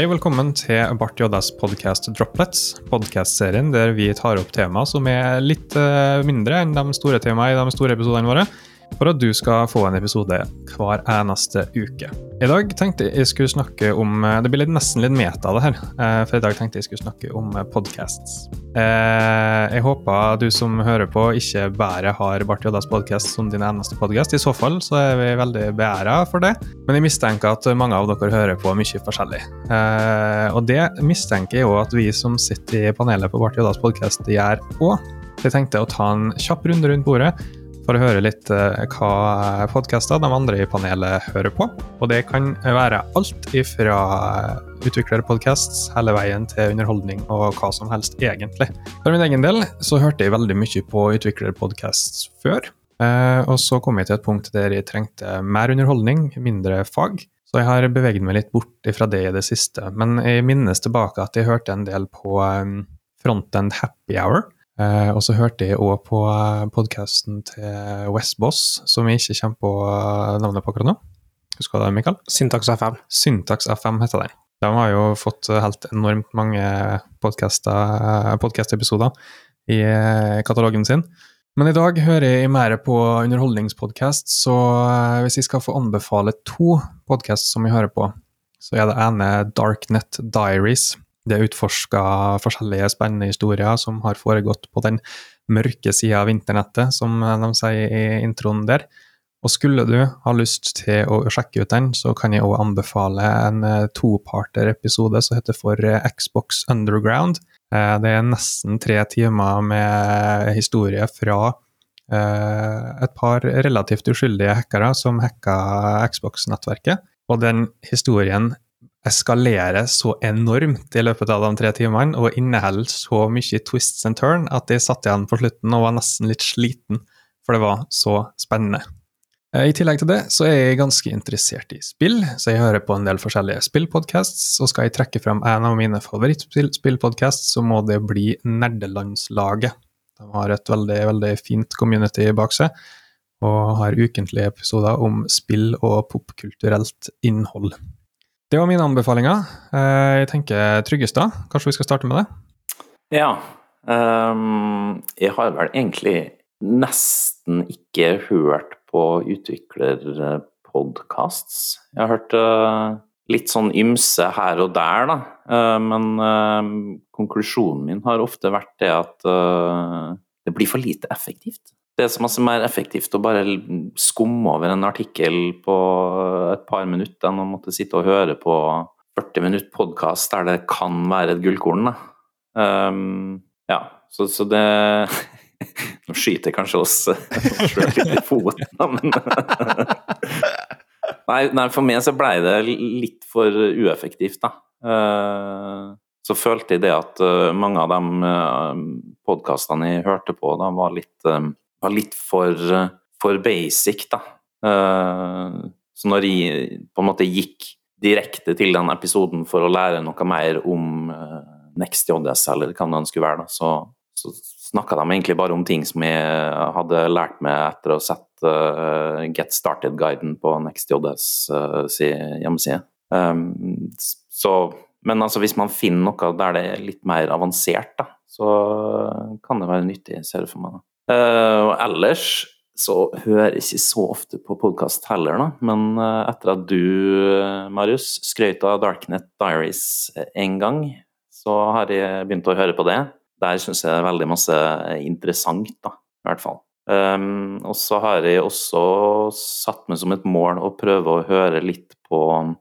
Hei og velkommen til Bart JS podkast Droplets, podkastserien der vi tar opp tema som er litt uh, mindre enn de store temaene i de store episodene våre, for at du skal få en episode hver eneste uke. I dag tenkte jeg skulle snakke om eh, Det blir nesten litt meta, det her. Uh, for i dag tenkte jeg skulle snakke om podcasts. Uh, jeg håper du som hører på, ikke bare har Bart Joddas podkast som din eneste podkast. I så fall så er vi veldig beæra for det. Men jeg mistenker at mange av dere hører på mye forskjellig. Og det mistenker jeg òg at vi som sitter i panelet på Bart Jodas podkast gjør òg. Jeg tenkte å ta en kjapp runde rundt bordet for å høre litt uh, hva podkaster de andre i panelet hører på. Og det kan være alt ifra utviklerpodcasts hele veien til underholdning og hva som helst, egentlig. For min egen del så hørte jeg veldig mye på utviklerpodcasts før. Uh, og så kom jeg til et punkt der jeg trengte mer underholdning, mindre fag. Så jeg har beveget meg litt bort fra det i det siste. Men jeg minnes tilbake at jeg hørte en del på Frontend Happy Hour. Uh, og så hørte jeg òg på podkasten til Westboss, som jeg ikke kommer på navnet på akkurat nå. Husker du det, Mikael? Syntax FM. Syntax FM heter den. De har jo fått helt enormt mange podkast-episoder i katalogen sin. Men i dag hører jeg mer på underholdningspodkast, så hvis jeg skal få anbefale to podkast som jeg hører på, så er det ene Darknet Diaries. Det er utforska forskjellige spennende historier som har foregått på den mørke sida av internettet, som de sier i introen der. Og skulle du ha lyst til å sjekke ut den, så kan jeg òg anbefale en toparter-episode som heter for Xbox Underground. Det er nesten tre timer med historie fra et par relativt uskyldige hackere som hacka Xbox-nettverket. Og den historien eskalerer så enormt i løpet av de tre timene og inneholder så mye twists and turn at jeg satt igjen på slutten og var nesten litt sliten, for det var så spennende. I tillegg til det så er jeg ganske interessert i spill, så jeg hører på en del forskjellige spillpodcasts. Og skal jeg trekke frem en av mine favorittspillpodcasts, så må det bli Nerdelandslaget. De har et veldig, veldig fint community bak seg, og har ukentlige episoder om spill og popkulturelt innhold. Det var mine anbefalinger. Jeg tenker Tryggestad, kanskje vi skal starte med det? Ja. Um, jeg har vel egentlig nesten ikke hørt på utviklerpodkasts. Jeg har hørt uh, litt sånn ymse her og der, da. Uh, men uh, konklusjonen min har ofte vært det at det blir for lite effektivt. Det er så masse mer effektivt å bare skumme over en artikkel på et par minutter enn å måtte sitte og høre på 40 minutter podkast der det kan være et gullkorn. Um, ja, så, så det Nå skyter kanskje oss sjøl litt i foten, men nei, nei, for meg så blei det litt for ueffektivt, da. Uh, så følte jeg det at eh, mange av de eh, podkastene jeg hørte på, da var litt, var litt for, for basic, da. Så når jeg på en måte gikk direkte til den episoden for å lære noe mer om NextJS, eller hva det skulle være, da, så, så snakka de egentlig bare om ting som jeg hadde lært meg etter å ha sett uh, Get Started-guiden på NextJS uh, si hjemmeside. Um, så, men altså, hvis man finner noe der det er litt mer avansert, da, så kan det være nyttig, ser du for meg. Uh, og ellers så hører jeg ikke så ofte på podkast heller, da. Men etter at du, Marius, skrøt av Darknet Diaries en gang, så har jeg begynt å høre på det der syns jeg det er veldig masse interessant, da, i hvert fall. Um, og så har jeg også satt meg som et mål å prøve å høre litt på uh,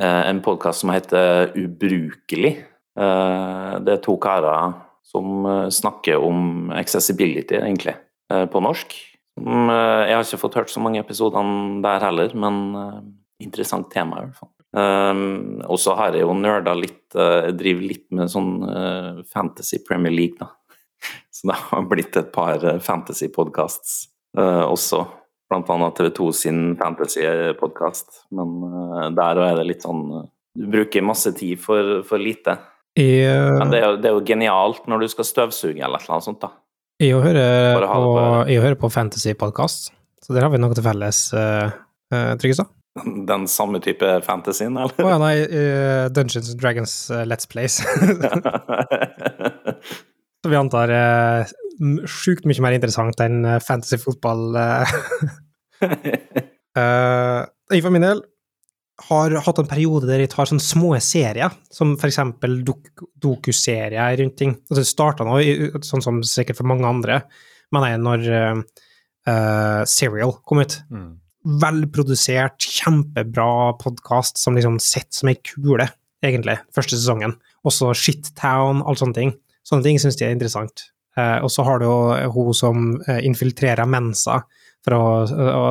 en podkast som heter Ubrukelig. Det er to karer som uh, snakker om accessibility, egentlig, på norsk. Um, jeg har ikke fått hørt så mange episoder der heller, men interessant tema, i hvert fall. Um, og så har jeg jo nerda litt, uh, driver litt med sånn Fantasy Premier League, da. Så det har blitt et par fantasy-podcasts uh, også. Blant annet TV2 sin fantasy-podkast. Men der er det litt sånn Du bruker masse tid for, for lite. I, Men det er, det er, jo genialt når du skal støvsuge eller noe sånt, da. Jeg hører på, på, på fantasy-podkast, så der har vi noe til felles, uh, Tryggestad. Den samme type fantasyen, eller? Å ja, nei, uh, Dungeons and Dragons uh, Let's Plays. Så vi antar uh, sjukt mye mer interessant enn fantasy fotball. jeg for min del har hatt en periode der jeg tar sånne små serier, som for eksempel dok dokuserier rundt ting. Altså, det starta nå, sånn som sikkert for mange andre, men jeg når Serial kom ut. Mm velprodusert, kjempebra podkast som liksom sitter som ei kule, egentlig, første sesongen. Også Shittown, alle sånne ting. Sånne ting syns de er interessant. Uh, og så har du jo hun som infiltrerer Mensa for å, å,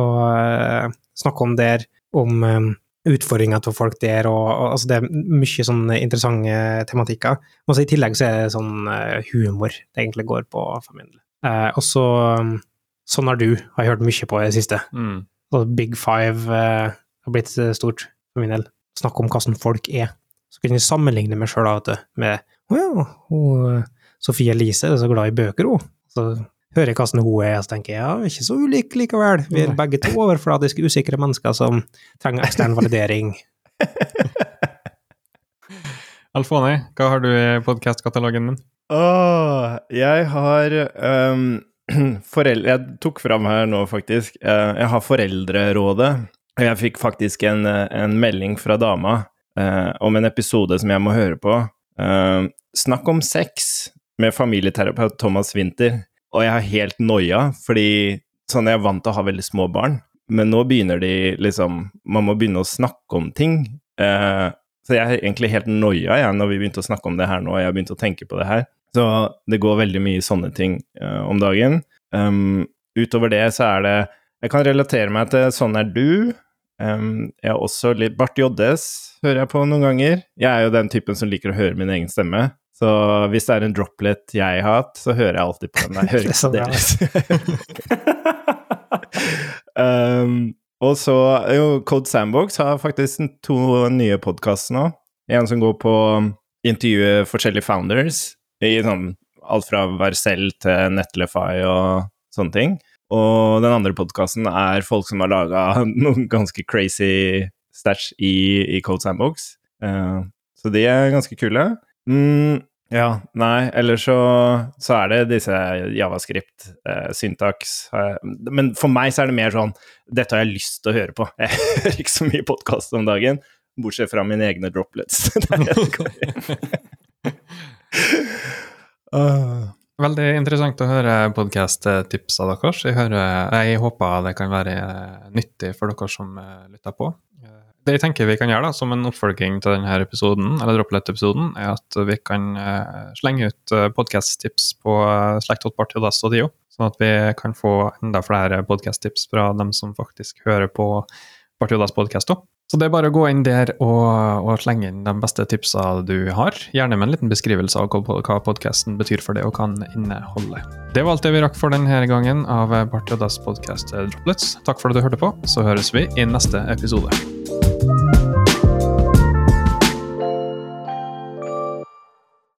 å, å snakke om der, om um, utfordringer til folk der, og, og altså det er mye sånne interessante tematikker. Og så i tillegg så er det sånn uh, humor det egentlig går på for min del. Uh, og så um, Sånn har du, har jeg hørt mye på i det siste. Mm. Og Big Five uh, har blitt eh, stort for min del. Snakke om hvordan folk er. Så kunne jeg sammenligne meg sjøl med Å ja, hun, Sofie Elise er så glad i bøker, hun. Så hører hvordan hun er, så tenker jeg ja, ikke så ulik likevel. Vi er begge to overfladiske, usikre mennesker som trenger ekstern validering. Alfone, hva har du i podkastkatalogen din? Åh, jeg har um foreldre, Jeg tok fram her nå, faktisk. Eh, jeg har Foreldrerådet. Jeg fikk faktisk en, en melding fra dama uh, om en episode som jeg må høre på. Uh, snakk om sex med familieterapeut Thomas Winther. Og jeg er helt noia, fordi sånn jeg er vant til å ha veldig små barn. Men nå begynner de liksom Man må begynne å snakke om ting. Eh, så jeg er egentlig helt noia jeg, når vi begynte å snakke om det her nå, og jeg har begynt å tenke på det her. Så det går veldig mye sånne ting eh, om dagen. Um, utover det så er det Jeg kan relatere meg til Sånn er du. Um, jeg er også litt Bart Joddes hører jeg på noen ganger. Jeg er jo den typen som liker å høre min egen stemme. Så hvis det er en droplet jeg har hatt, så hører jeg alltid på den. Jeg hører ikke deres. um, og så jo, Code Sandbox har faktisk to nye podkaster nå. En som går på intervjue forskjellige founders i sånn alt fra Vercel til Netlify og sånne ting. Og den andre podkasten er folk som har laga noen ganske crazy stæsj i, i Code Sandbox. Uh, så de er ganske kule. Mm, ja, nei, eller så, så er det disse javascript, uh, syntaks eh, Men for meg så er det mer sånn Dette har jeg lyst til å høre på. Jeg hører ikke så mye podkast om dagen, bortsett fra mine egne droplets. Uh. Veldig interessant å høre podkast-tipsa deres. Jeg, hører, jeg, håper det kan være nyttig for dere som eh, lytter på. Det jeg tenker vi kan gjøre da, som en oppfølging til denne episoden, eller Droplet-episoden, er at vi kan uh, slenge ut uh, podkast-tips på uh, Slekthotpartyodas sånn at vi kan få enda flere podkast-tips fra dem som faktisk hører på Partyodas podkast òg. Så det er bare å gå inn der og, og, slenge inn de beste tipsa du har. Gjerne med en liten beskrivelse av hva podkasten betyr for det og kan inneholde. Det var alt det vi rakk for denne gangen av Bartiodas podkast Droplets. Takk for at du hørte på, så høres vi i neste episode.